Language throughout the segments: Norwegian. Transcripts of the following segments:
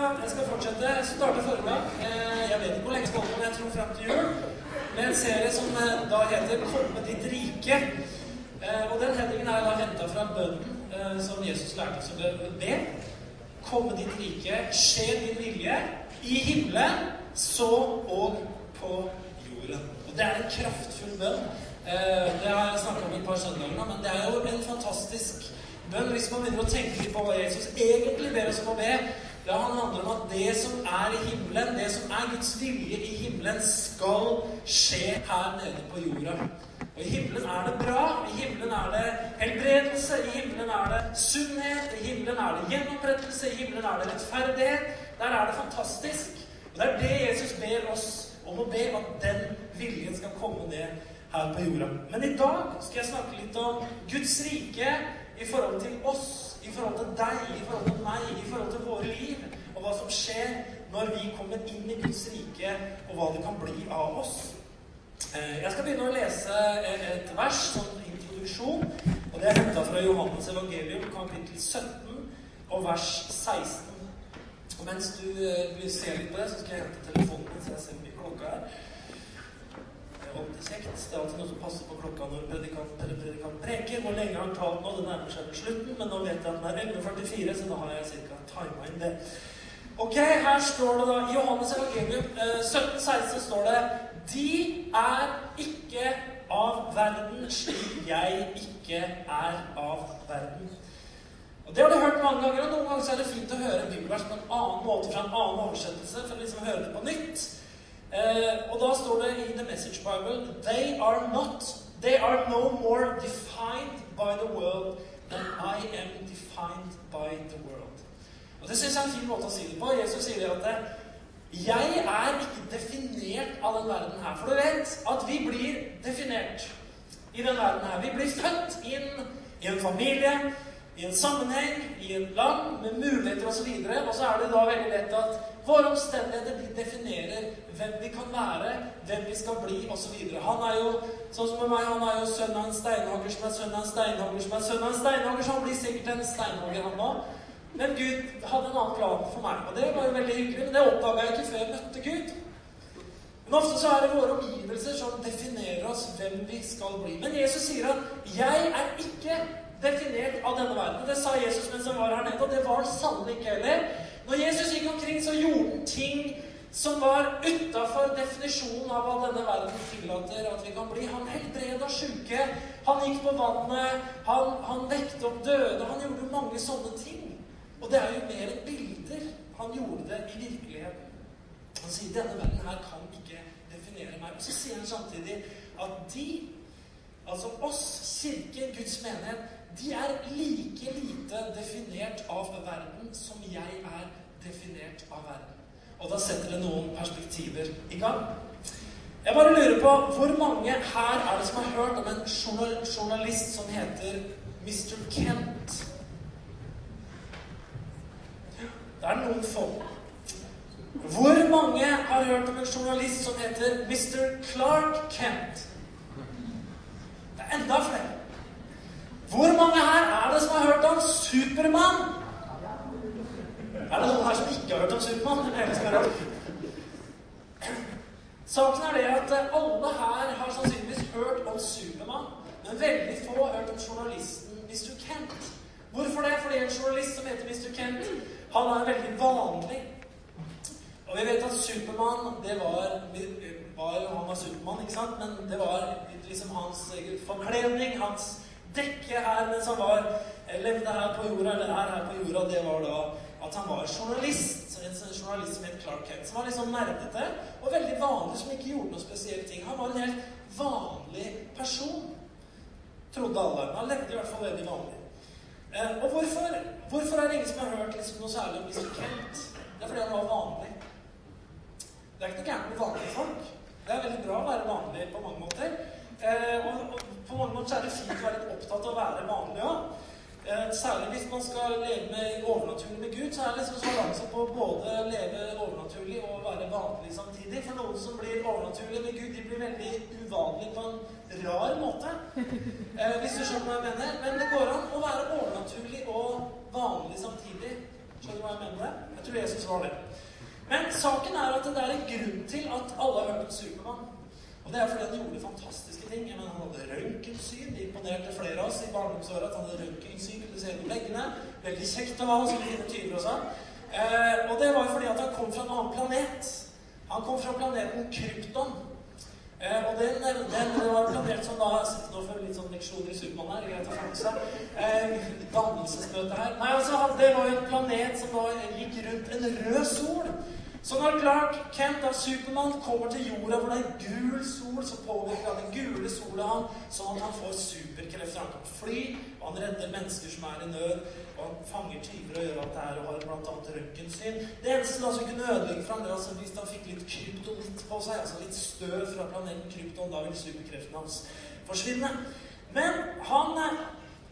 jeg skal fortsette. Jeg starter formiddag. Eh, jeg vet ikke hvor lenge jeg skal men jeg tror fram til jul. Med en serie som eh, da heter 'Komme ditt rike'. Eh, og den headingen er da henta fra bønnen som Jesus lærte oss å be. Komme ditt rike, skje din vilje, i himmelen så og på jorden. Og det er en kraftfull bønn. Det har jeg snakka om et par søndager nå, men det er jo en fantastisk bønn hvis man begynner å tenke litt på hva Jesus egentlig ber oss om å be. Det handler om at det som er i himmelen, det som er Guds vilje i himmelen, skal skje her nede på jorda. Og I himmelen er det bra. I himmelen er det helbredelse. I himmelen er det sunnhet. I himmelen er det gjenopprettelse. I himmelen er det rettferdighet. Der er det fantastisk. Og Det er det Jesus ber oss om å be, at den viljen skal komme ned her på jorda. Men i dag skal jeg snakke litt om Guds rike i forhold til oss, i forhold til deg, i forhold til meg, i forhold til våre liv, og hva som skjer når vi kommer inn i Guds rike, og hva det kan bli av oss. Eh, jeg skal begynne å lese et vers som introduksjon, og det er henta fra Johannes evangelium, kapittel 17 og vers 16. Og mens du eh, se litt på det, så skal jeg hente telefonen så jeg ser mye klokka er alltid kjekt. Det er alltid noe som passer på klokka når predikant, predikant preker. Hvor lenge har han talt nå? Det nærmer seg slutten, men nå vet jeg at den er 11.44, så da har jeg ca. tima inn det. Ok, her står det da I Johannes evangelium 1716 eh, står det De er ikke av verden slik jeg ikke er av verden. Og Det har du hørt mange ganger, og noen ganger er det fint å høre en bibelvers på en annen måte fra en annen oversettelse for å liksom høre det på nytt. Eh, og da står det i The Message Bible They are not They are no more defined by the world than I am defined by the world. Og Det syns jeg er en fin måte å si det på. Jesus sier at det, jeg er ikke definert av den verden her. For du vet at vi blir definert i den verden her. Vi blir født inn i en familie i en sammenheng, i en land, med muligheter osv. Og, og så er det da veldig lett at våre omstendigheter definerer hvem vi kan være, hvem vi skal bli osv. Han er jo sånn som med meg, han er jo sønn av en steinhogger som er sønn av en steinhogger som er sønn av en steinhogger, så han blir sikkert en steinhogger, han òg. Men Gud hadde en annen plan for meg, og det var jo veldig hyggelig. Men det oppdaga jeg ikke før jeg møtte Gud. Men ofte så er det våre omgivelser som definerer oss hvem vi skal bli. Men Jesus sier at 'jeg er ikke definert av denne verden. Det sa Jesus mens han var her nede, og det var han sannelig ikke heller. Når Jesus gikk omkring, så gjorde han ting som var utafor definisjonen av hva denne verden tillater at vi kan bli. Han helbreda sjuke, han gikk på vannet, han, han vekte opp døde. Han gjorde mange sånne ting. Og det er jo mer enn bilder. Han gjorde det i virkeligheten. Han sier denne verden her kan ikke definere meg. Og så sier han samtidig at de, altså oss, kirke, Guds menighet, de er like lite definert av verden som jeg er definert av verden. Og da setter det noen perspektiver i gang. Jeg bare lurer på hvor mange her er det som har hørt om en journalist som heter Mr. Kent? Det er noen få. Hvor mange har hørt om en journalist som heter Mr. Clark Kent? Det er enda flere. Hvor mange her er det som har hørt om Supermann? Er det noen her som ikke har hørt om Supermann? Saken er det at alle her har sannsynligvis hørt om Supermann, men veldig få har hørt om journalisten Mr. Kent. Hvorfor det? Fordi en journalist som heter Mr. Kent, han er veldig vanlig. Og vi vet at Supermann, det var, var Han var Supermann, ikke sant? Men det var liksom hans forkledning, hans dekke her mens han var, eh, levde her på jorda, eller er her på jorda, det var da at han var journalist. En journalist som het Clark Kent. Som var liksom nerdete og veldig vanlig, som ikke gjorde noe spesielle ting. Han var en helt vanlig person, trodde alle. Han levde i hvert fall veldig vanlig. Eh, og hvorfor, hvorfor, er det ingen som har hørt liksom noe særlig om Mr. Kent? Det er fordi han var vanlig. Det er ikke noe gærent med vanlige folk. Det er veldig bra å være vanlig på mange måter. Eh, og, og, på mange måter er det fint å være litt opptatt av å være vanlig òg. Eh, særlig hvis man skal leve med overnaturlig med Gud, så er det liksom balanse på både leve overnaturlig og være vanlig samtidig. For noen som blir overnaturlig med Gud, de blir veldig uvanlige på en rar måte. Eh, hvis du skjønner hva jeg mener. Men det går an å være overnaturlig og vanlig samtidig. Skjønner du hva jeg mener? Jeg tror Jesus var det. Men saken er at det er en grunn til at alle har hørt om Supermann. Og det er fordi han gjorde fantastiske ting. Jeg mener, Han hadde røntgensyn. Det imponerte flere av oss i barndomsåra at han hadde røntgensyn. Kunne se gjennom veggene. Veldig kjekt å ha som fine tyver og sånn. Eh, og det var jo fordi at han kom fra en annen planet. Han kom fra planeten Krypton. Eh, og den, den var planert som da Nå får vi litt sånn leksjoner i Supermann her. Greit å fange seg. Eh, dannelsesmøte her. Nei, altså, det var jo en planet som da gikk rundt en rød sol. Så når Clark Kent av Supermann kommer til jorda hvor det er gul sol, så påvirker han den gule sola han, sånn at han får superkrefter. Han kan fly, og han redder mennesker som er i nød, og han fanger tyver og gjør alt det her, og har bl.a. røntgensyn. Det eneste da som kunne ødelegge for ham, det altså hvis han fikk litt kryptonitt på seg, altså litt støv fra planeten Krypton. Da vil superkreftene hans forsvinne. Men han, eh,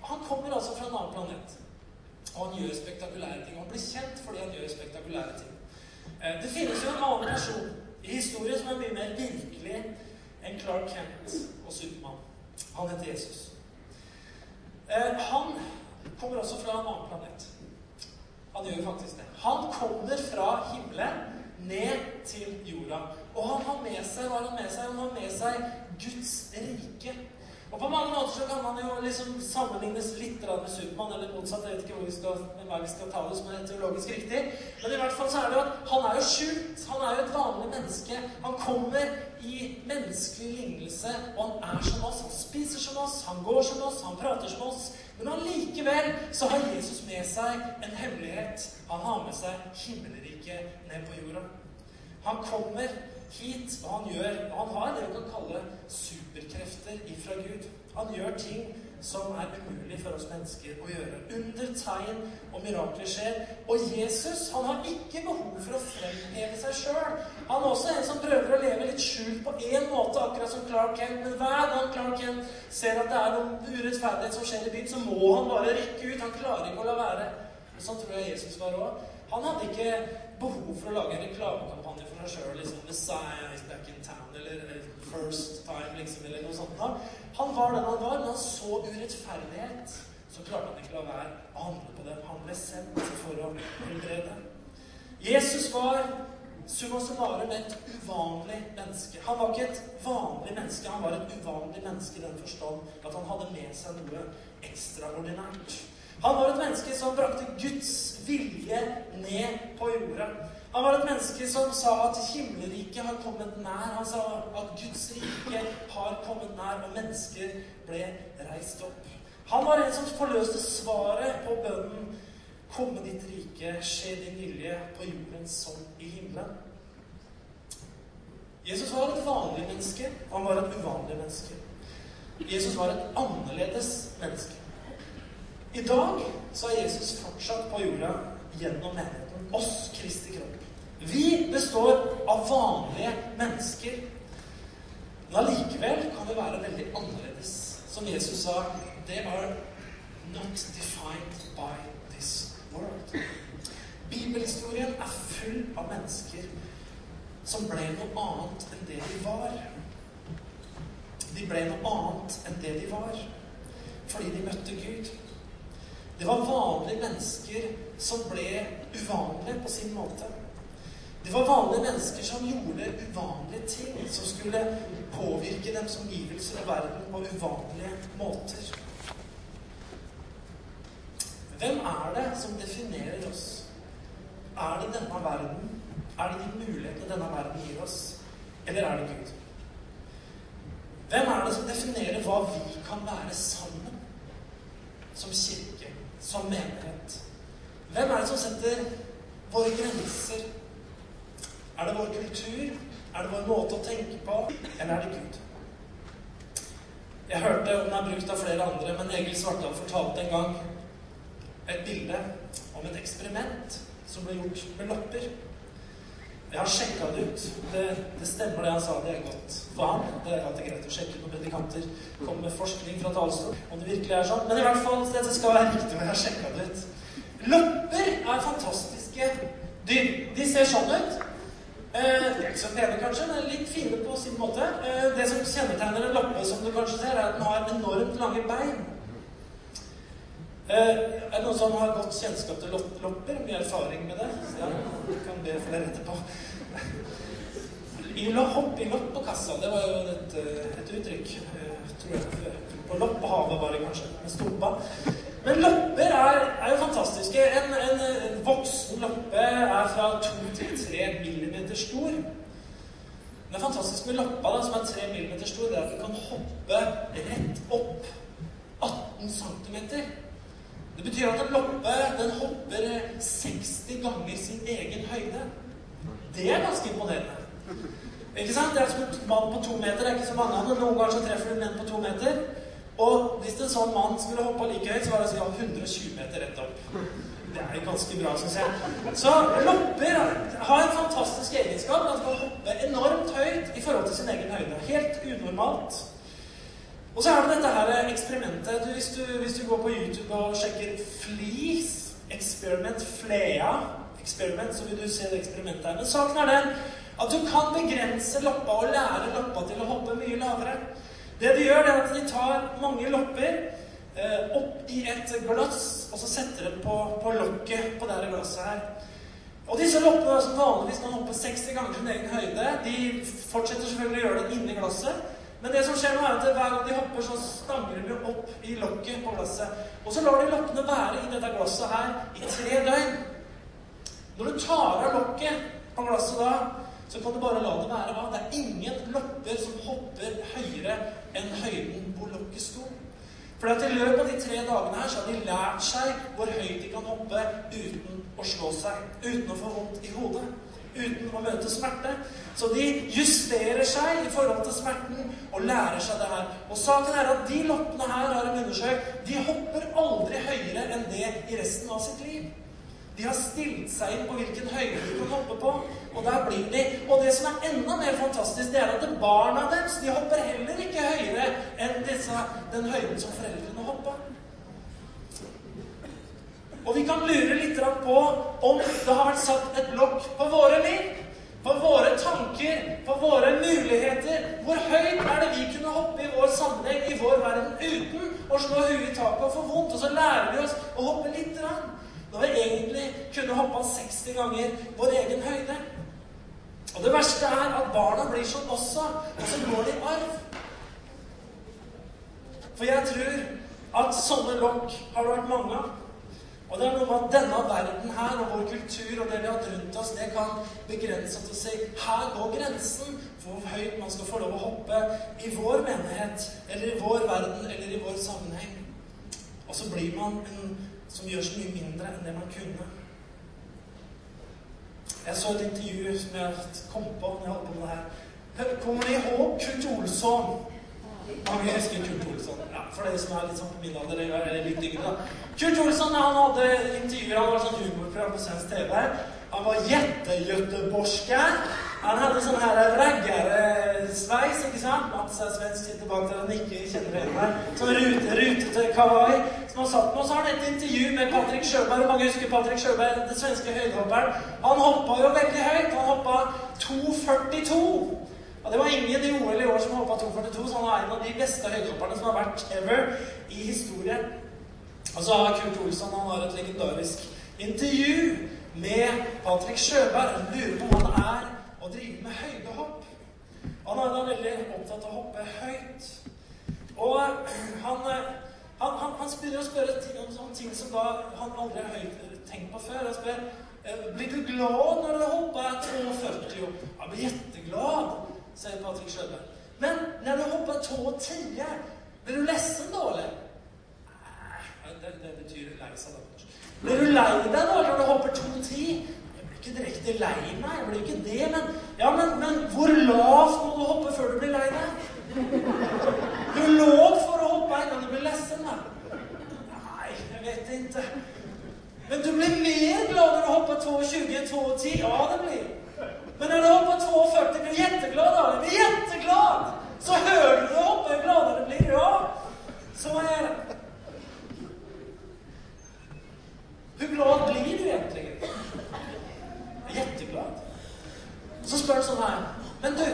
han kommer altså fra en annen planet. Og han gjør spektakulære ting. Han blir kjent fordi han gjør spektakulære ting. Eh, det finnes jo en annen person i historien som er mye mer virkelig enn Clark Kent og Supermann. Han heter Jesus. Eh, han kommer også fra en annen planet. Han gjør faktisk det. Han kommer fra himmelen ned til jorda. Og han har med seg hva har han med seg? Han har med seg Guds rike. Og på mange måter så kan man jo liksom sammenlignes litt med Supermann, eller motsatt. Jeg vet ikke hvor vi skal, hvem vi skal ta det som er teologisk riktig. Men i hvert fall så er det jo at han er jo skjult. Han er jo et vanlig menneske. Han kommer i menneskelig lignelse, og han er som oss. Han spiser som oss, han går som oss, han prater som oss. Men allikevel så har Jesus med seg en hemmelighet. Han har med seg himmelriket ned på jorda. Han kommer hit, og han gjør Han har det vi kan kalle superkrefter ifra Gud. Han gjør ting som er umulig for oss mennesker å gjøre. Under tegn og mirakler skjer. Og Jesus han har ikke behov for å fremheve seg sjøl. Han er også en som prøver å leve litt skjult på én måte, akkurat som Clark Kent. Men hver gang Clark Kent ser at det er noen urettferdighet som skjer i byen, så må han bare rykke ut. Han klarer ikke å la være. Sånn tror jeg Jesus var òg. Han hadde ikke behov for å lage en reklamekampanje seg sjøl. Liksom, 'Messiah is back in town', eller 'First time', liksom, eller noe sånt. Da. Han var den han var, men han så urettferdighet. Så klarte han ikke la være å handle på det. Han ble sendt for å helbrede. Jesus var summa summarum et uvanlig menneske. Han var ikke et vanlig menneske, han var et uvanlig menneske i den forstand at han hadde med seg noe ekstraordinært. Han var et menneske som brakte Guds vilje ned på jorda. Han var et menneske som sa at himmelriket har kommet nær. Han sa at Guds rike har kommet nær, og mennesker ble reist opp. Han var en som forløste svaret på bønnen 'Komme ditt rike, skje din vilje på jorden som i himmelen'. Jesus var et vanlig menneske, og han var et uvanlig menneske. Jesus var et annerledes menneske. I dag så er Jesus fortsatt på jorda gjennom menigheten. Oss, Kristi kropp. Vi består av vanlige mennesker. Men allikevel kan vi være veldig annerledes. Som Jesus sa They are not defined by this world. Bibelhistorien er full av mennesker som ble noe annet enn det de var. De ble noe annet enn det de var fordi de møtte Gud. Det var vanlige mennesker som ble uvanlige på sin måte. Det var vanlige mennesker som gjorde uvanlige ting, som skulle påvirke dems omgivelser og verden på uvanlige måter. Hvem er det som definerer oss? Er det denne verden? Er det de mulighetene denne verden gir oss? Eller er det Gud? Hvem er det som definerer hva vi kan være sammen som kirke? som menighet? Hvem er det som setter våre grenser? Er det vår kultur? Er det vår måte å tenke på? Eller er det Gud? Jeg hørte om den er brukt av flere andre, men Egil Svartdal fortalte en gang et bilde om et eksperiment som ble gjort med lopper. Jeg har sjekka det ut. Det, det, stemmer, det han sa. Det er godt for han. Det er alltid greit å sjekke når predikanter kommer med forskning fra talerstolen. Om det virkelig er sånn. Men i hvert fall, dette skal være riktig, men jeg har sjekka det ut. Lopper er fantastiske dyr. De ser sånn ut. Eh, de er ikke så pene, kanskje, men litt fine på sin måte. Eh, det som kjennetegner en loppe, som du kanskje ser, er at den har enormt lange bein. Eh, er det noen som har godt kjennskap til lopper? Mye erfaring med det? Jeg kan be for dere etterpå. I hopp i kassa, det var jo et, et uttrykk. tror jeg. På lopp på havet var det kanskje, med stumpa. Men lopper er, er jo fantastiske. En, en, en, voksen loppe er fra 2 til 3 millimeter stor. Det fantastiske med loppa, da, som er 3 millimeter stor, det er at du kan hoppe rett opp 18 cm. Det betyr at en loppe den hopper 60 ganger sin egen høyde. Det er ganske imponerende. Ikke sant? Det er som en mann på to meter. Det er ikke så mange av dem. Noen ganger så treffer du menn på to meter. Og hvis en sånn mann skulle hoppa like høyt, så var det sånn 120 meter rett opp. Det er ganske bra, syns jeg. Så lopper har en fantastisk egenskap. Han kan hoppe enormt høyt i forhold til sin egen høyde. Helt unormalt. Og så er det dette her eksperimentet. Du, hvis, du, hvis, du, går på YouTube og sjekker Fleece, Experiment Flea Experiment, så vil du se det eksperimentet her. Men saken er den at du kan begrense loppa og lære loppa til å hoppe mye lavere. Det de gjør, det er at de tar mange lopper eh, opp i et glass, og så setter de på, på lokket på dette glasset her. Og disse loppene som vanligvis kan hoppe 60 ganger sin egen høyde, de fortsetter selvfølgelig å gjøre det inni glasset. Men det som skjer nå er at hver gang de hopper, så stanger de opp i lokket på glasset. Og så lar de loppene være i dette glasset her i tre døgn. Når du tar av lokket på glasset da, så kan du bare la det være. Det er ingen lopper som hopper høyere enn høyden hvor lokket sto. For at i løpet av de tre dagene her så har de lært seg hvor høyt de kan hoppe uten å slå seg, uten å få vondt i hodet, uten å møte smerte. Så de justerer seg i forhold til smerten og lærer seg det her. Og saken er at de loppene her har de undersøkt, de hopper aldri høyere enn det i resten av sitt liv. De har stilt seg inn på hvilken høyde de kan hoppe på, og der blir de. Og det som er enda mer fantastisk, det er at barna deres de hopper heller ikke høyere enn disse, den høyden som foreldrene hoppa. Og vi kan lure litt på om det har vært satt et lokk på våre liv. På våre tanker, på våre muligheter. Hvor høyt er det vi kunne hoppe i vår sammenheng, i vår verden, uten å slå huet i taket og få vondt? Og så lærer vi oss å hoppe litt. Rann. Når vi egentlig kunne hoppa 60 ganger vår egen høyde. Og det verste er at barna blir sånn også, og så går de i arv. For jeg tror at sånne lokk har det vært mange av. Og det er noe med at denne verden her og vår kultur og det vi har rundt oss, det kan begrense oss til å si her går grensen for hvor høyt man skal få lov å hoppe i vår menighet, eller i vår verden, eller i vår sammenheng. Og så blir man en som gjør så mye mindre enn det man kunne. Jeg så et intervju som jeg kom på når jeg holdt på med det her. Kommer dere ihåg Kurt Olsson? Mange husker Kurt Olsson. Ja, for dere som er litt sånn på min alder, eller litt yngre. Kurt Olsson han hadde intervjuer, han var sånn humorprogram på svensk TV. Han var jättegöteborgska. Han hadde sånn her raggarsveis, ikke sant? Mats er svensk, sitter bak der og nikker, kjenner igjen meg. Sånn rute, rutete kawaii som har satt med. Og så har han et intervju med Patrick Sjøberg, og mange husker Patrick Sjøberg, den svenske høydehopperen. Han hoppa jo veldig høyt. Han hoppa 2,42. Og det var ingen i OL i år som hoppa 2,42, så han er en av de beste høydehopperne som har vært ever i historien. Og så har Kurt Olsson han har et legendarisk intervju med Patrick Sjøberg. Han lurer på hva det er å drive med høydehopp. Han er da veldig opptatt av å hoppe høyt. Og han, han, han, han spørre ting om ting som da han aldri har tenkt på før. Han spør «Eh, blir du glad når du hopper 42. Jeg blir kjempeglad, sier Patrick Sjøberg. Men når du hopper 2,10, blir du lessen da, eller? Det, det betyr lei seg, da. Blir du lei deg da når du hopper 2,10? Jeg blir ikke direkte lei meg, jeg blir ikke det, men Ja, men, men hvor lavt må du hoppe før du blir lei deg? Hvor lågt for å du blir ledsen, da? Nei, jeg vet ikke. Men du blir mer glad når du hopper 2,20 2,10? Ja, det blir. Men når du hopper 2,40, blir du kjempeglad da? Jeg blir kjempeglad! Så høyere du hopper, jo gladere blir du. Ja, så er. Hvor glad blir du egentlig? Kjempeglad. Så spør han sånn her Men du,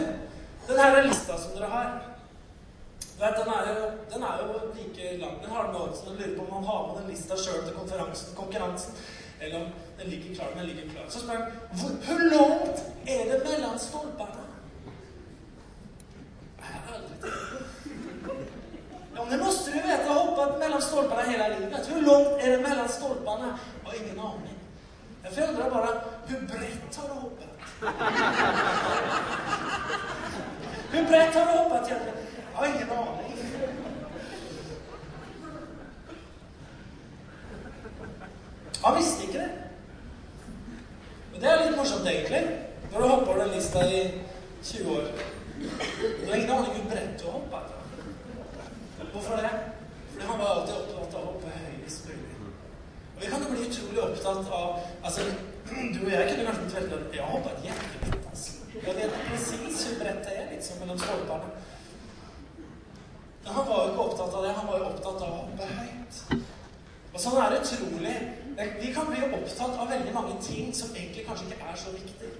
den her lista som dere har vet, den, er jo, den er jo like lang. Den har med podkasten lurer på om han har med den lista sjøl til konkurransen, eller om den ligger klar. Den ligger klar. Så spør han hvor, hvor langt er det mellom stolpene? Ja, men det måste du veta. Jeg har hoppat mellom stolpene hele livet. Hvor langt er det mellom stolpene? Jeg har ingen aning. Jeg undrar bare hvor bredt har du hoppet? Hvor bredt har du hoppet egentligen? Har ingen aning. Han visste ikke det. Og det er litt morsomt, egentlig, når du hopper den lista i 20 år. Du har ingen aning hvor bredt du hopper. Hvorfor det? Fordi han var alltid opptatt av å hoppe høyest mulig. Og vi kan jo bli utrolig opptatt av altså, Du og jeg kunne kanskje blitt veldig Jeg har hoppet jättevidt, altså. Jeg vet presis hvor bredt det er liksom, mellom stolpene. Men han var jo ikke opptatt av det. Han var jo opptatt av å hoppe høyt. Og sånn er det utrolig. Vi kan bli opptatt av veldig mange ting som egentlig kanskje ikke er så viktig.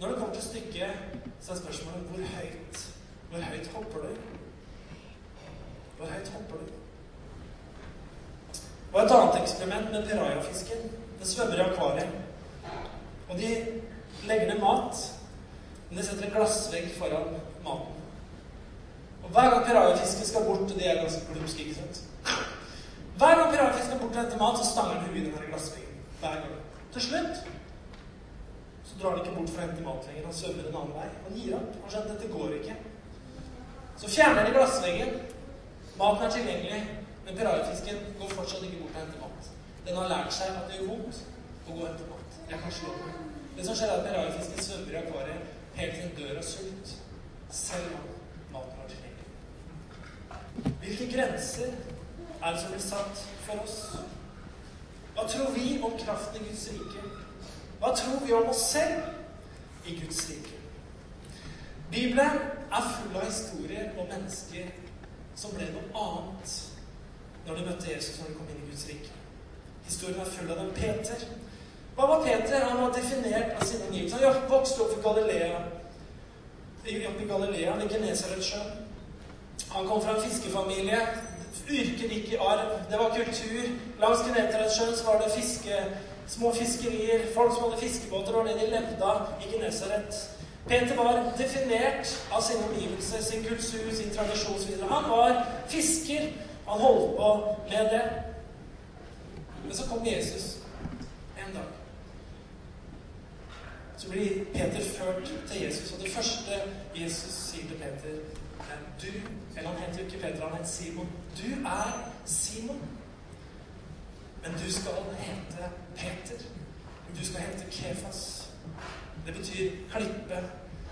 Når det kommer til stykket, så er spørsmålet hvor høyt Hvor høyt hopper du? Hvor høyt hopper du? Og et annet eksperiment med pirayafisken. Den svømmer i akvariet. Og de legger ned mat, men de setter en glassvegg foran maten. Hver gang pirayafisken skal bort, og de er ganske glumske, ikke sant hver gang piratfisk skal bort til hente mat, så stanger den huet i den glassveggen. Hver gang. Til slutt så drar han ikke bort for å hente mat lenger. Han svømmer en annen vei. Han gir opp. Han skjønner at dette går ikke. Så fjerner de glassveggen. Maten er tilgjengelig, men piratfisken går fortsatt ikke bort og henter mat. Den har lært seg at det gjør vondt å gå og hente mat. Jeg kan slå den. Det som skjer, er at piratfisken svømmer i akvariet helt til den dør av sult, selv om. Hvilke grenser er det som blir satt for oss? Hva tror vi om kraften i Guds rike? Hva tror vi om oss selv i Guds rike? Bibelen er full av historier om mennesker som ble noe annet når de møtte Jesus når de kom inn i Guds rike. Historien er full av dem. Peter. Hva var Peter? Han var definert av sine omgivelser. Han vokste opp i Galilea. Opp i Galilea, ved Genesaretsjøen. Han kom fra en fiskefamilie Yrket gikk i arv. Det var kultur. Langs Genesaretsjøen var det fiske, små fiskerier. Folk som hadde fiskebåter, var det de levde av i Genesaret. Peter var definert av sine omgivelser, sin kultur, sin tradisjon osv. Han var fisker. Han holdt på med det. Men så kom Jesus en dag. Så blir Peter ført til Jesus, og det første Jesus sier til Peter du Eller han heter ikke Peter, han heter Simon. Du er Simon. Men du skal hete Peter. Du skal hete Kefas. Det betyr klippe.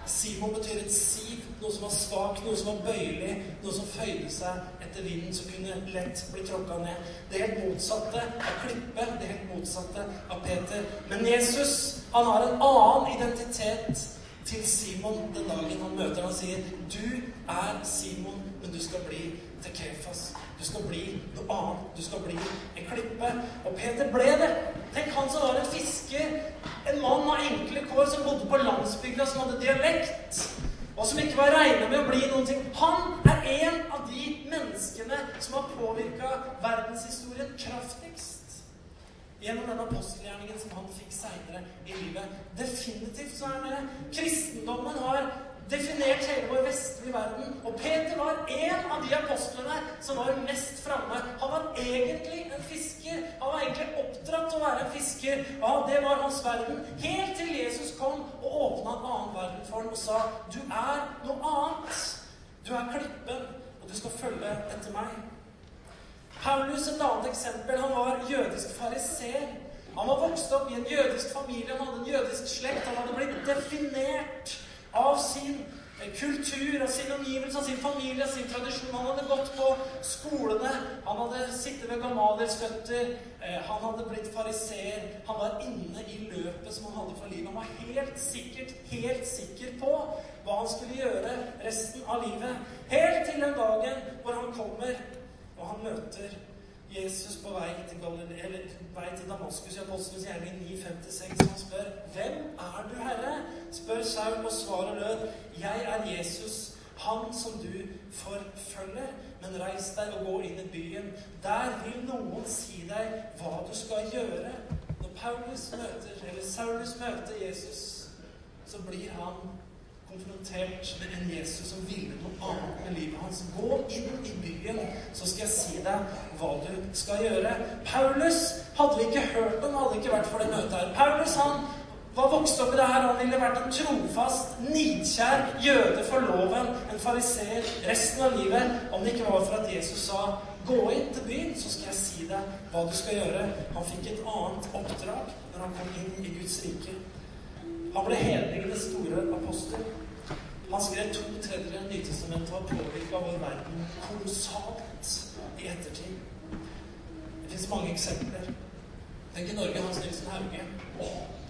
Simon betyr et siv, noe som var svakt, noe som var bøyelig, noe som føyde seg etter vinden, som kunne lett bli tråkka ned. Det helt motsatte av klippe, det helt motsatte av Peter. Men Jesus, han har en annen identitet til Simon den dagen han møter Han sier, 'Du er Simon, men du skal bli til Kephas. Du skal bli noe annet. Du skal bli en klippe. Og Peter ble det. Tenk han som var en fisker, en mann av enkle kår, som bodde på landsbygda, som hadde dialekt, og som ikke var regna med å bli noen ting. Han er en av de menneskene som har påvirka verdenshistorien kraftigst gjennom den apostelgjerningen som han fikk seinere i livet. Definitivt så er det Kristendommen har definert hele vår vestlige verden. Og Peter var en av de apostlene som var mest framme. Han var egentlig en fisker. Han var egentlig oppdratt til å være en fisker. Ja, det var hans verden. Helt til Jesus kom og åpna en annen verden for ham og sa du er noe annet. Du er klippen, og du skal følge etter meg. Paulus, et annet eksempel, han var jødisk fariser. Han var vokst opp i en jødisk familie, han hadde en jødisk slekt. Han hadde blitt definert av sin kultur, av sin omgivelse, av sin familie, av sin tradisjon. Han hadde gått på skolene, han hadde sittet ved Gamaliels føtter, eh, han hadde blitt fariseer. Han var inne i løpet som han hadde for livet. Han var helt sikkert, helt sikker på hva han skulle gjøre resten av livet. Helt til den dagen hvor han kommer og han møter Jesus på vei til, vei til Damaskus i Apostelens gjerning 9.56. Han spør 'Hvem er du, Herre?' spør Saul, og svaret lød 'Jeg er Jesus, han som du forfølger'. men reis deg og gå inn i byen. Der vil noen si deg hva du skal gjøre. Når Paulus møter, eller Saulus møter Jesus, så blir han konfrontert med en Jesus som ville noe annet med livet hans. Gå inn i byen, så skal jeg si deg hva du skal gjøre. Paulus hadde vi ikke hørt om, hadde ikke vært for det møtet her. Paulus han var vokst opp i det her. Han ville vært en trofast, nidkjær jøde for loven, en fariseer resten av livet, om det ikke var for at Jesus sa Gå inn til byen, så skal jeg si deg hva du skal gjøre. Han fikk et annet oppdrag når han kom inn i Guds rike. Han ble hedningenes store apostel. Han skrev to tredjedeler av Nytestamentet og har påvirka vår verden kolossalt i ettertid. Det fins mange eksempler. Tenk i Norge Hans Nilsen Hauge.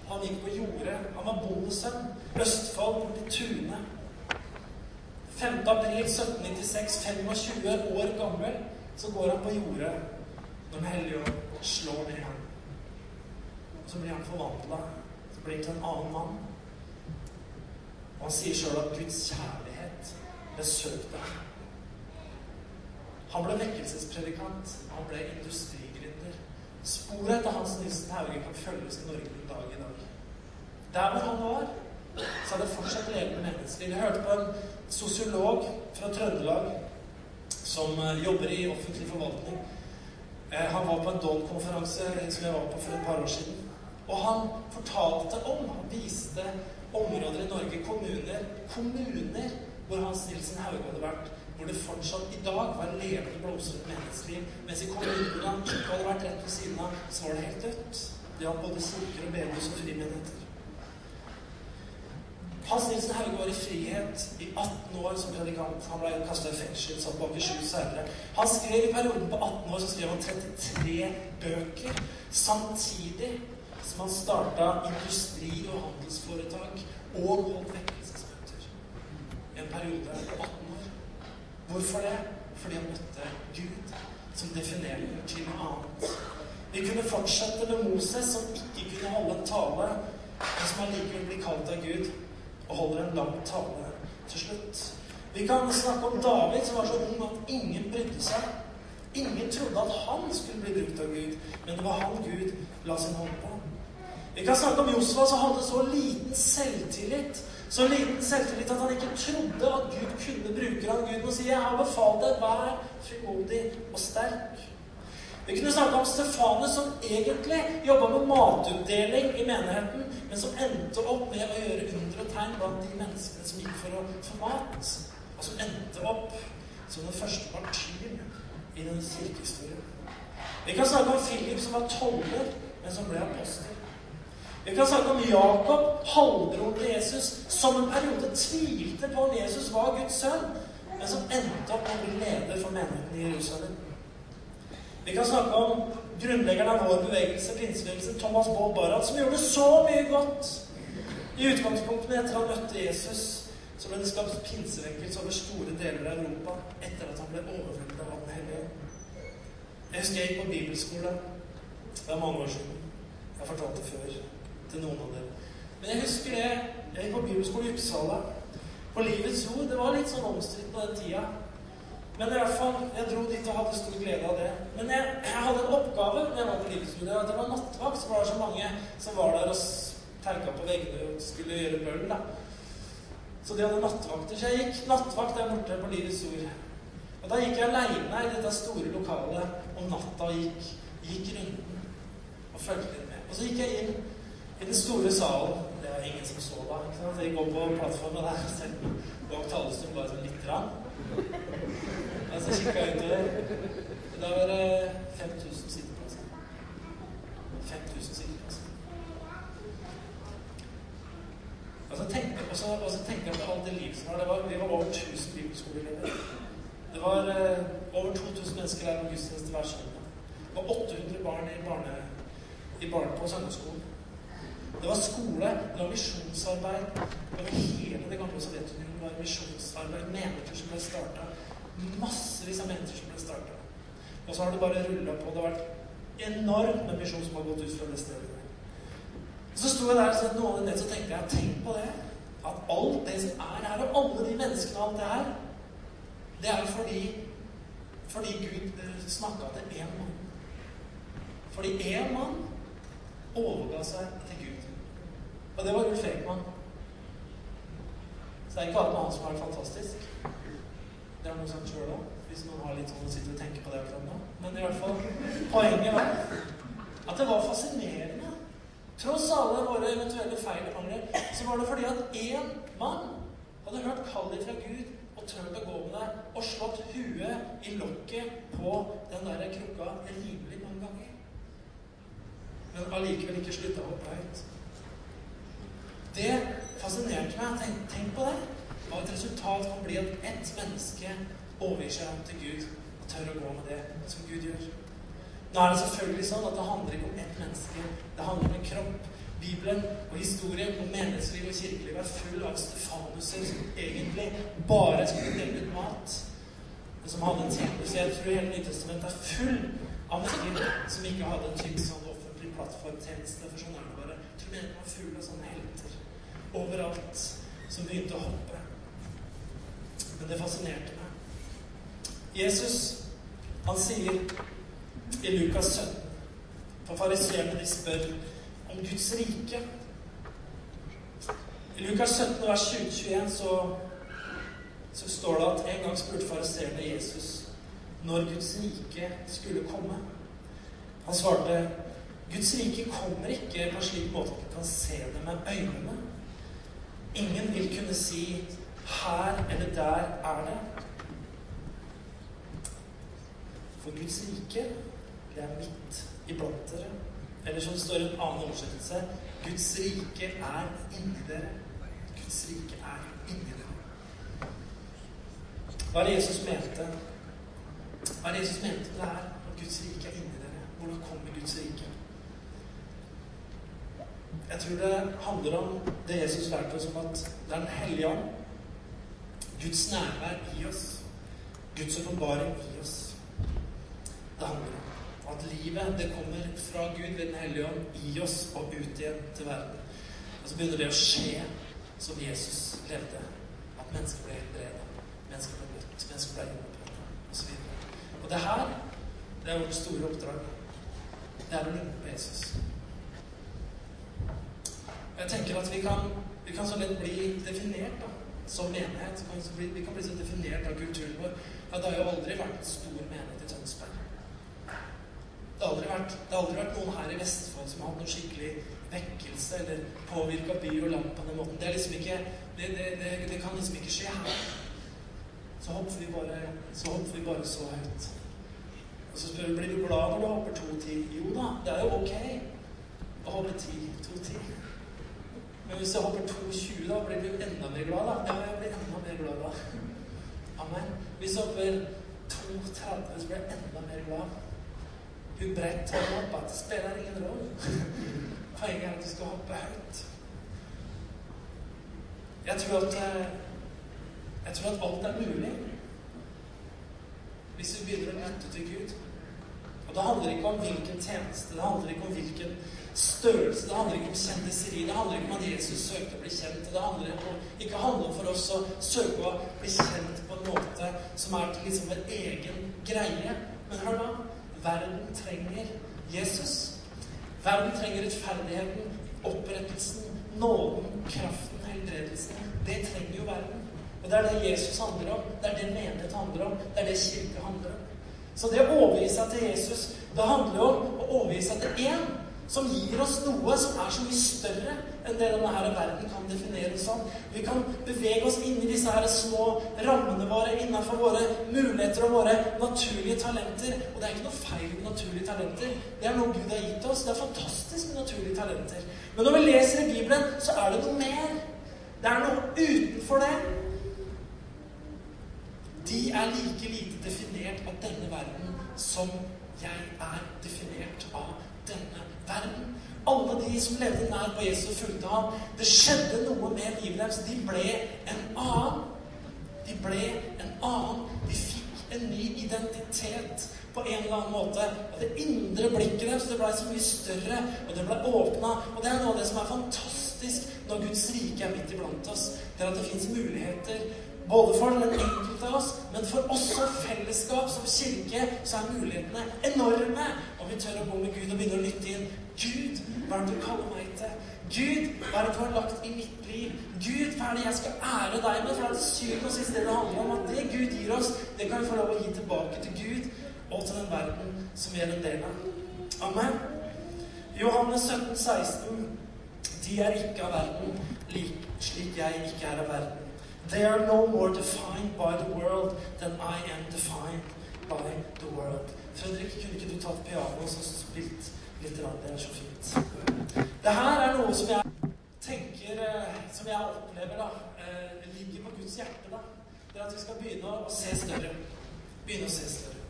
Han gikk på jordet. Han var bondesønn. Østfold, borti Tune. 5. april 1796, 25 år gammel, så går han på jordet når Den hellige ånd slår ned ham. Så blir han forvandla blir til en annen mann. Og han sier sjøl at Guds kjærlighet besøkte ham. Han ble vekkelsespredikant. Han ble industrigründer. Sporet etter Hans Nilsen Hauge kan følges i Norge en dag i dag. Der hvor han var, så er det fortsatt levende mennesker. Jeg hørte på en sosiolog fra Trøndelag som eh, jobber i offentlig forvaltning. Eh, han var på en Don-konferanse som jeg var på for et par år siden. Og han fortalte om, han viste områder i Norge, kommuner, kommuner hvor Hans Nilsen Hauge hadde vært, hvor det fortsatt i dag var levende, blomstrende menneskeliv. Mens i kommunene han ikke hadde vært rett ved siden av, så var det helt dødt. Det var både kirker og bedehus og frimenigheter. Hans Nilsen Hauge var i frihet i 18 år som predikant. Han ble kasta i fengsel, satt i sju celle. Han skrev i perioden på 18 år så skrev han 33 bøker samtidig som han starta industri- og handelsforetak og holdt vekkelsesmøter i en periode på 18 år. Hvorfor det? Fordi han møtte Gud, som definerer til noe annet. Vi kunne fortsette med Moses, som ikke kunne holde en tale, men som allikevel blir kalt av Gud og holder en lang tale til slutt. Vi kan snakke om David, som var så ung at ingen brydde seg. Ingen trodde at han skulle bli brukt av Gud, men det var han Gud la sin hånd på. Vi kan snakke om Josfa som hadde så liten selvtillit så liten selvtillit at han ikke trodde at Gud kunne bruke ham. Gud må si 'Jeg har befalt deg, vær frimodig og sterk'. Vi kunne snakke om Stefanus som egentlig jobba med matutdeling i menigheten, men som endte opp med å gjøre under og tegn blant de menneskene som gikk for å få mat. Og som endte opp som den første martyren i denne kirkehistorien. Vi kan snakke om Philip som var toller, men som ble apostel. Vi kan snakke om Jakob, halvbroren til Jesus, som en periode tvilte på om Jesus var Guds sønn, men som endte opp med å bli leder for menigheten i Jerusalem. Vi kan snakke om grunnleggeren av vår bevegelse, pinsebevegelsen, Thomas Baal Barrat, som gjorde så mye godt. I utgangspunktet etter han møtte Jesus, så ble det skapt pinsevekkelse over store deler av Europa etter at han ble overveldet av Den hellige ånd. Jeg husker jeg gikk på bibelskole. Det er mange år siden. Jeg har fortalt det før til noen av dem. Men jeg husker det Jeg gikk på bibelskole i Uppsala. På Livets Ord. Det var litt sånn omstridt på den tida. Men i hvert fall, jeg dro dit og hadde stor glede av det. Men jeg, jeg hadde en oppgave når jeg var på Livets Ord. Det var nattvakt, så var det så mange som var der og terka på veggene og skulle gjøre bønn. da. Så de hadde nattvakter. Så jeg gikk nattvakt der borte på Livets Ord. Og da gikk jeg aleine i dette store lokalet om natta og gikk, gikk runden og fulgte litt med. Og så gikk jeg inn i den store salen Det var ingen som så da. ikke sant? Jeg går på plattformen der selv bak talerstolen bare sånn lite grann. Og så kikka jeg utover. Da var det 5000 sitteplasser. 5000 sitteplasser. Og så tenker jeg på alt det livet som var. Det var vi var over 1000 bibelskoleelever. Det var uh, over 2000 mennesker der på gudstjeneste hver søndag. Det var 800 barn i barne, i barne på søndagsskolen. Det var skole, det var misjonsarbeid. Over hele det gamle Sovjetunionen var misjonsarbeid, menigheter som ble starta. Massevis av mennesker som ble starta. Og så har det bare rulla på. Det har vært enormt misjon som har gått ut fra det stedet. Så sto jeg der så noen ned, så tenkte jeg tenk på det. At alt det som er her, og alle de menneskene og alt det her, det er jo fordi fordi Gud snakka til én mann. Fordi én mann overga seg til Gud. Og det var Ulf Ekman. Så det er ikke alt med han som har vært fantastisk. Det er noe sånt sjøl òg, hvis noen har litt sånn å sitte og tenke på det akkurat nå. Men i hvert fall poenget var at det var fascinerende. Tross alle våre eventuelle feil og mangler, så var det fordi at én mann hadde hørt kallet fra Gud og turt å gå med det og slått huet i lokket på den der krukka rimelig mange ganger. Men allikevel ikke slutta å hoppe høyt. Det fascinerte meg. Tenk, tenk på det. Og et resultat kan bli at ett menneske overgir seg til Gud og tør å gå med det som Gud gjør. Nå er det selvfølgelig sånn at det handler ikke om ett menneske. Det handler om en kropp. Bibelen og historien og menneskeliv og kirkeliv er full av Stefanuser som egentlig bare skulle dele ut mat. Men som hadde en tjeneste. Jeg tror hele Nytestamentet er full av mennesker som ikke hadde en slik sånn offentlig plattformtjeneste. For sånne er det. Jeg tror menigheten var full av sånne helter overalt som begynte å hoppe. Men det fascinerte meg. Jesus, han sier i Lukas 17 For fariseerne de spør om Guds rike. I Lukas 17, vers 20-21 så, så står det at en gang spurte fariseerne Jesus når Guds rike skulle komme. Han svarte Guds rike kommer ikke på slik måte at du kan se det med øynene. Ingen vil kunne si 'her eller der er det'. For Guds rike, det er midt iblant dere. Eller som det står i en annen oversettelse Guds rike er inni dere. Guds rike er inni dere. Hva er det Jesus mente? Hva er det Jesus mente med det her? At Guds rike er inni dere. Hvordan kommer Guds rike? Jeg tror det handler om det Jesus lærte oss om at det er Den hellige ånd. Guds nærvær i oss. Guds åpenbaring i oss. Det handler om at livet det kommer fra Gud ved Den hellige ånd i oss og ut igjen til verden. Og så begynner det å skje som Jesus levde. At mennesker ble helbredet, mennesker ble møtt, mennesker ble hjulpet osv. Og, og det her, det er vårt store oppdrag. Det er å løpe Jesus. Jeg tenker at vi kan, vi kan så lett bli definert da, som menighet. Kan bli, vi kan bli så definert av kulturen vår. Ja, det har jo aldri vært stor menighet i Tønsberg. Det har, vært, det har aldri vært noen her i Vestfold som har hatt noe skikkelig vekkelse eller påvirka by og land på den måten. Det, er liksom ikke, det, det, kan liksom ikke skje her. Så hopper vi bare så, hopper vi bare så høyt. Og så spør vi blir du glad når du hopper 2-10. Jo da, det er jo ok å hoppe 10-2-10. Men hvis jeg hopper 2,20, da blir du enda mer glad, da. Ja, jeg blir enda mer glad da. Amen. Hvis jeg hopper 2,30, så blir jeg enda mer glad. Hun brett tåa opp at Det spiller ingen rolle. Poenget er at du skal hoppe høyt. Jeg tror at eh, Jeg tror at alt er mulig hvis du begynner å lytte til Gud. Og det handler ikke om hvilken tjeneste, det handler ikke om hvilken størrelse. Det handler ikke om kjendiseri. Det handler ikke om at Jesus søkte å bli kjent. Det handler ikke om, ikke handler for oss å søke å bli kjent på en måte som er til liksom en egen greie. Men hør da. Verden trenger Jesus. Verden trenger rettferdigheten, opprettelsen, nåden, kraften, helbredelsen. Det trenger jo verden. Og det er det Jesus handler om. Det er det menighet handler om. Det er det kirke handler om. Så det å overgi seg til Jesus, det handler om å overgi seg til én som gir oss noe som er så mye større enn det denne her verden kan definere som. Vi kan bevege oss inn i disse her små rammene våre innenfor våre muligheter og våre naturlige talenter. Og det er ikke noe feil med naturlige talenter. Det er noe Gud har gitt oss. Det er fantastisk med naturlige talenter. Men når vi leser i Bibelen, så er det noe mer. Det er noe utenfor det. De er like lite definert av denne verden som jeg er definert av denne verden. Alle de som levde nær på Jesus og fulgte ham. Det skjedde noe med livet deres. De ble en annen. De ble en annen. De fikk en ny identitet på en eller annen måte. Og det indre blikket deres det ble så mye større, og det ble åpna. Og det er noe av det som er fantastisk når Guds rike er midt iblant oss. Det er at det fins muligheter både for den enkelte av oss. Men for oss som fellesskap, som kirke, så er mulighetene enorme. Om vi tør å gå med Gud og begynne å lytte inn. Gud, hva er det du kaller meg til? Gud, hva er det du har lagt i mitt liv? Gud, hva er det jeg skal ære deg med? For det er syvende og siste det det handler om. At det Gud gir oss, det kan vi få lov å gi tilbake til Gud og til den verden som vi er en del av. Amen. Johannes 17, 16. De er ikke av verden, slik jeg ikke er av verden. They are no more defined by the world than I am defined by the world. Fredrik, kunne ikke du tatt piano og spilt litt? Det er så fint. Det her er noe som jeg tenker, eh, som jeg opplever da, eh, ligger på Guds hjerte. da. Det er at vi skal begynne å se større. Begynne å se større.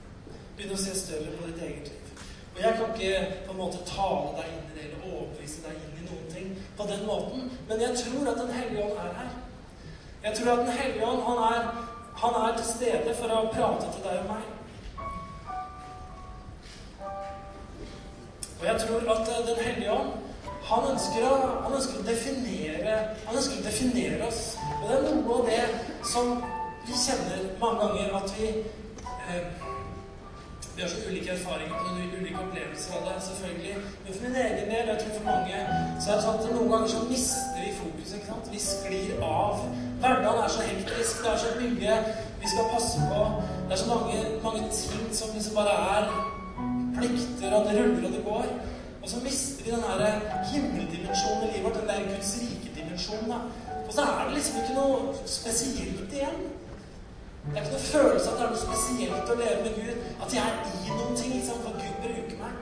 Begynne å se større på ditt eget liv. Og jeg kan ikke på en måte tale deg inn i det eller overbevise deg inn i noen ting på den måten, men jeg tror at Den hellige ånd er her. Jeg tror at Den hellige ånd han er, han er til stede for å prate til deg og meg. Og jeg tror at eh, Den hellige ånd han ønsker, å, han ønsker å definere Han ønsker å definere oss. Og det er noe av det som vi kjenner mange ganger at vi eh, vi har så ulike erfaringer og ulike opplevelser av det, selvfølgelig. Men for min egen del, jeg tror for mange, så er det sånn at noen ganger så mister vi fokuset. ikke sant? Vi sklir av. Hverdagen er så hektisk. Det er så mye vi skal passe på. Det er så mange, mange ting som liksom bare er plikter, og det ruller og det går. Og så mister vi den her himmeldimensjonen i livet vårt, den der Guds rike-dimensjonen. Og så er det liksom ikke noe spesielt igjen. Det er ikke noe følelse av at det er noe spesielt å leve med Gud. At jeg er i noen ting. Liksom, for Gud bruker meg.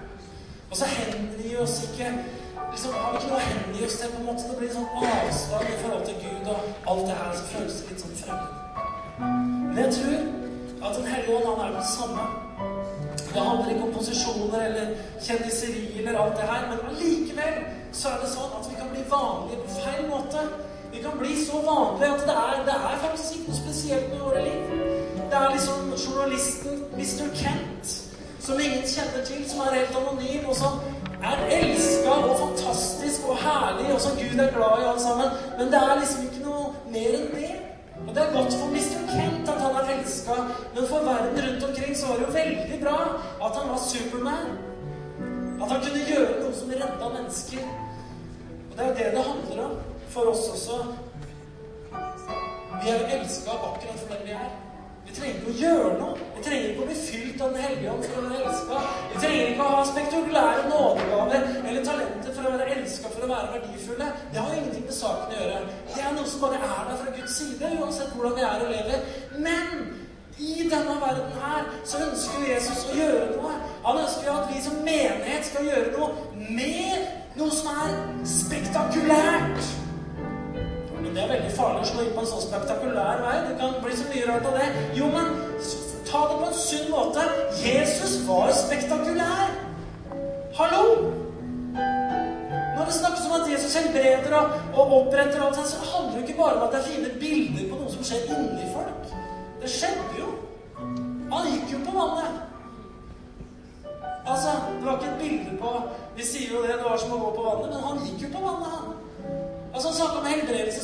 Og så hender vi oss ikke liksom, Har vi ikke noe å hengi oss til? på en måte, Det blir sånn avslag i forhold til Gud og alt det her. Så føles det litt sånn fremmed. Men jeg tror at Den hellige ånd, han er den samme. Det handler ikke om posisjoner eller kjendiseri eller alt det her, men allikevel så er det sånn at vi kan bli vanlige på feil måte. Vi kan bli så vanlige at det er, Mr. Kent, som ingen kjenner til, som er helt anonym, og som er elska og fantastisk og herlig, og som Gud er glad i, alt sammen. Men det er liksom ikke noe mer enn det. Og det er godt for Mr. Kent at han er elska, men for verden rundt omkring så var det jo veldig bra at han var Superman. At han kunne gjøre noe som redda mennesker. Og det er jo det det handler om for oss også. Vi er elska akkurat for den vi er. Vi trenger ikke å gjøre noe. Vi trenger ikke å bli fylt av Den hellige ånd for å være elska. Vi trenger ikke å ha spektakulære nådegaver eller talenter for å være elska for å være verdifulle. Det har ingenting med saken å gjøre. Det er noe som bare er der fra Guds side, uansett hvordan vi er og lever. Men i denne verden her så ønsker Jesus å gjøre noe. Han ønsker at vi som menighet skal gjøre noe med noe som er spektakulært. Men det er veldig farlig å slå inn på en sånn spektakulær vei. Det kan bli så mye rart av det. Jo, men ta det på en sunn måte. Jesus var spektakulær. Hallo! Når det snakkes om at Jesus helbreder og, og oppretter alt så handler det ikke bare om at det er fine bilder på noe som skjer inni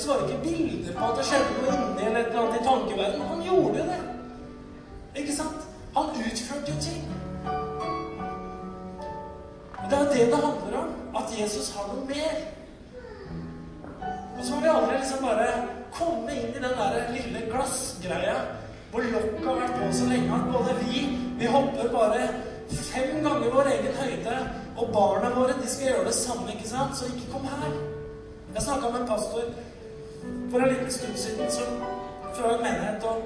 så var ikke bilder på at det skjedde noe inni eller et eller annet i tankeverdenen. Han gjorde jo det. Ikke sant? Han utførte jo ting. Men Det er det det handler om. At Jesus har noe mer. Og så må vi aldri liksom bare komme inn i den der lille glassgreia hvor lokket har vært på så lenge at både vi Vi hopper bare fem ganger vår egen høyde, og barna våre de skal gjøre det samme, ikke sant? Så ikke kom her. Jeg snakka med en pastor for en liten stund siden som, fra en menighet. og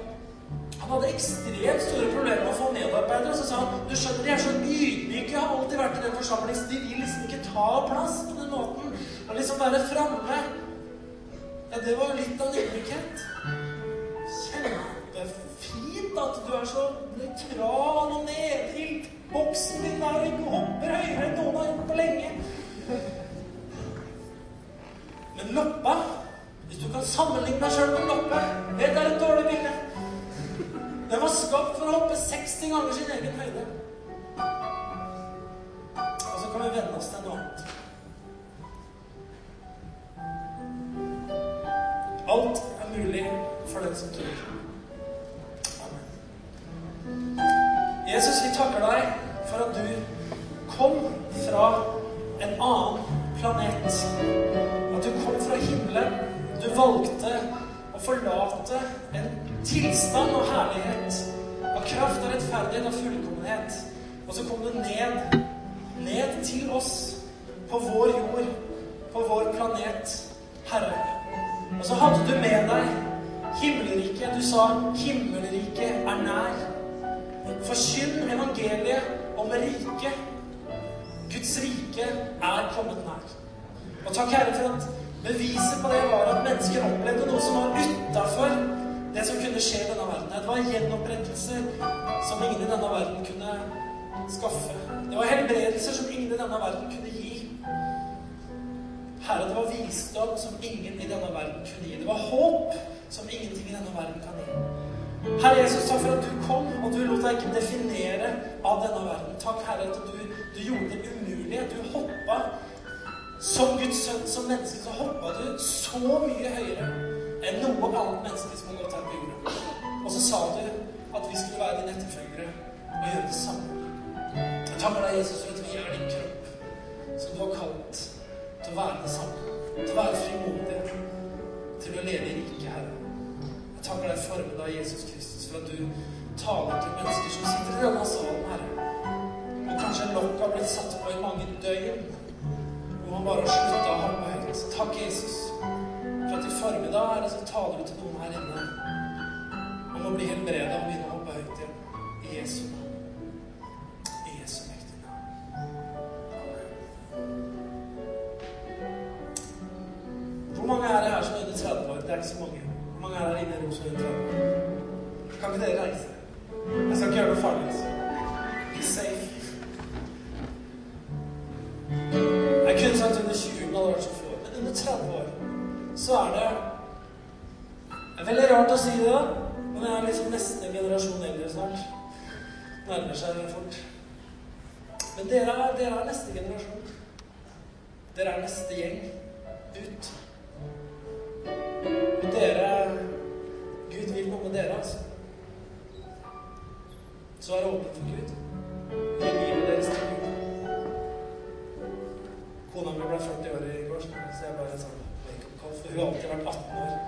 Han hadde ekstremt store problemer med å få medarbeidere. Så sa han du skjønner, de er så ydmyke. Jeg har alltid vært i den forsamlingen, de vil liksom ikke ta plass på den måten. Og liksom være framme. Ja, det var litt av en ydmykhet. Kjempefint at du er så nøytral og nedhilt. Boksen din er ikke hopper høyere enn noen har gjort på lenge. Men loppa Hvis du kan sammenligne deg sjøl med loppe Det er et dårlig bilde. Den var skapt for å hoppe 60 ganger sin egen høyde. Og så kan vi venne oss til noe annet. Alt er mulig for den som tror. Amen. Jesus, vi takker deg for at du kom fra en annen planet. At du kom fra himmelen. Du valgte å forlate en tilstand av herlighet, av kraft og rettferdighet og fullkommenhet. Og så kom du ned, ned til oss, på vår jord, på vår planet, Herre. Og så hadde du med deg himmelriket. Du sa 'himmelriket er nær'. Forkynn evangeliet om riket. Guds rike er kommet nær. Og takk, Herre, for at beviset på det var at mennesker opplevde noe som var utafor det som kunne skje i denne verden. Det var gjenopprettelser som ingen i denne verden kunne skaffe. Det var helbredelser som ingen i denne verden kunne gi. Herre, det var visdom som ingen i denne verden kunne gi. Det var håp som ingenting i denne verden kan gi. Herre Jesus, takk for at du kom, og du lot deg ikke definere av denne verden. Takk, Herre, at du, du gjorde det umulige. Du hoppa som Guds sønn, som menneske, så hoppa du så mye høyere enn noe annet menneske som har gått her på jorda. Og så sa du at vi skulle være dine etterfølgere og gjøre det samme. Jeg takker deg, Jesus, for vi er din kropp, som du har kalt til å være det samme. Til å være frimodig. Til å leve i riket, Herre. Jeg takker deg formen av Jesus Kristus, for at du taler til mennesker som sitter i denne salen, Herre. Og kanskje lokk har blitt satt på i mange døgn. Hvor man bare har slutta å hoppe høyt. Takk, Jesus, for at i formiddag er det så taler du til noen her inne om å bli helbreda og begynne å hoppe høyt igjen. I Jesu navn. I Jesu mektige navn. Hvor mange er det her som er under 30 år? Det er ikke så mange. Hvor mange er det her inne i rom som under 30 år? Kan ikke dere reise? Jeg skal ikke gjøre noe farlig. Nærmer seg fort. Men dere er, dere er neste generasjon. Dere er neste gjeng ut. Og dere Gud vil noe med dere, altså. Så er det åpen for Gud. Gi livet deres til Gud. Kona mi ble 40 år i går, så jeg bare sånn wake-up call. For hun har alltid vært 18 år.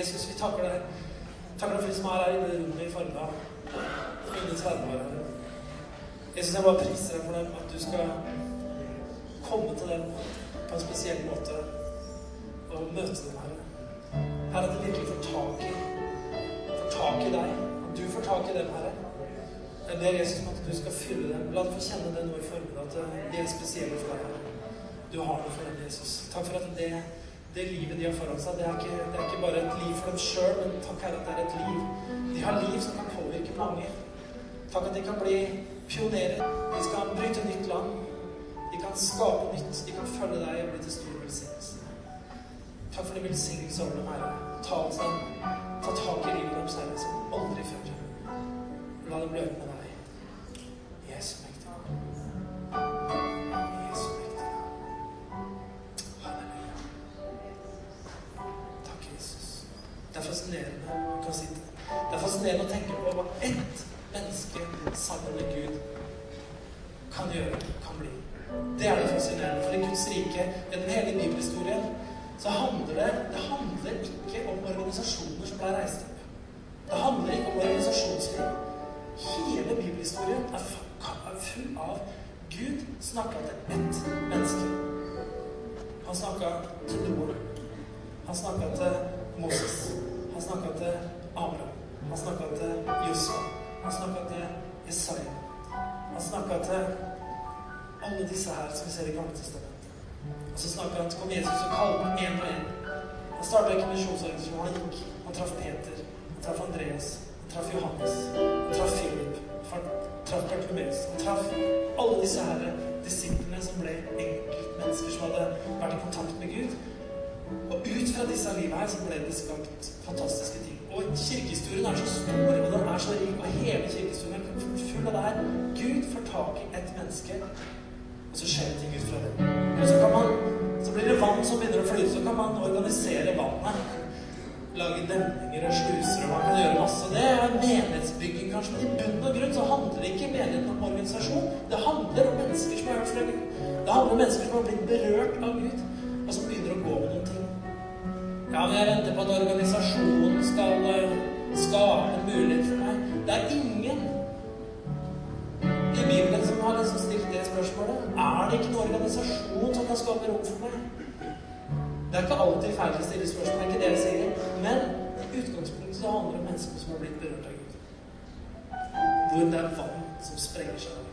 Jesus, vi takker deg. Takker deg for de som er her i det rommet i formiddag. Under 30 år. Herre. Jesus, jeg bare priser deg for dem, at du skal komme til dem på en spesiell måte og møte dem, her. Her at de virkelig får tak i får tak i deg. At du får tak i dem, Herre. Jeg ber Jesus om at du skal fylle dem. La dem få kjenne det nå i formiddag, at de er spesielle for deg, Herre. Du har noe for dem, Jesus. Takk for at det, det livet de har foran seg, det er ikke, det er ikke bare et liv for dem sjøl, men takk, Herre, at det er et liv. De har liv som kan påvirke mange. Takk at de kan bli pionerer. De skal bryte nytt land. De kan skape nytt. De kan følge deg og bli til stor velsignelse. Takk for din velsignelse over dem, Herre. Ta oss. Ta tak i livet deres, Herre, som aldri før. La dem løpe med deg. Og ut fra disse livene her så ble det skapt fantastiske ting. Og kirkehistorien er så stor, og den er så rik, og hele kirkehistorien er full av det her. Gud får tak i et menneske, og så skjer det ting ut fra det. Og så kan man så blir det vann som begynner å flyte, så kan man organisere vannet. Lage demninger og sluser, og man kan gjøre masse. Det er menighetsbygging, kanskje, men i bunn og grunn så handler det ikke menigheten om organisasjon. Det handler om mennesker som har hørt fra Gud. Det handler om mennesker som har blitt berørt av Gud, Ja, men jeg venter på at organisasjonen skal eh, skape en mulighet for meg. Det er ingen i Bibelen som har liksom stilt det spørsmålet. Er det ikke noen organisasjon som kan skape rom for meg? Det er ikke alltid feil å stille spørsmål, det er ikke det jeg sier. Men i utgangspunktet så handler det om mennesker som har blitt berørt av Gud. Hvor det er vann som sprenger seg.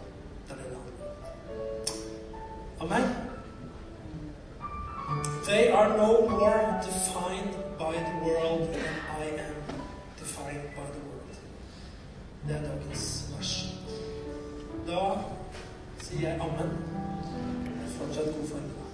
Det er det det handler om. Amen. They are no more defined by the world than I am defined by the world. Det er dagens vers. Da sier jeg ammen. Fortsatt god formiddag.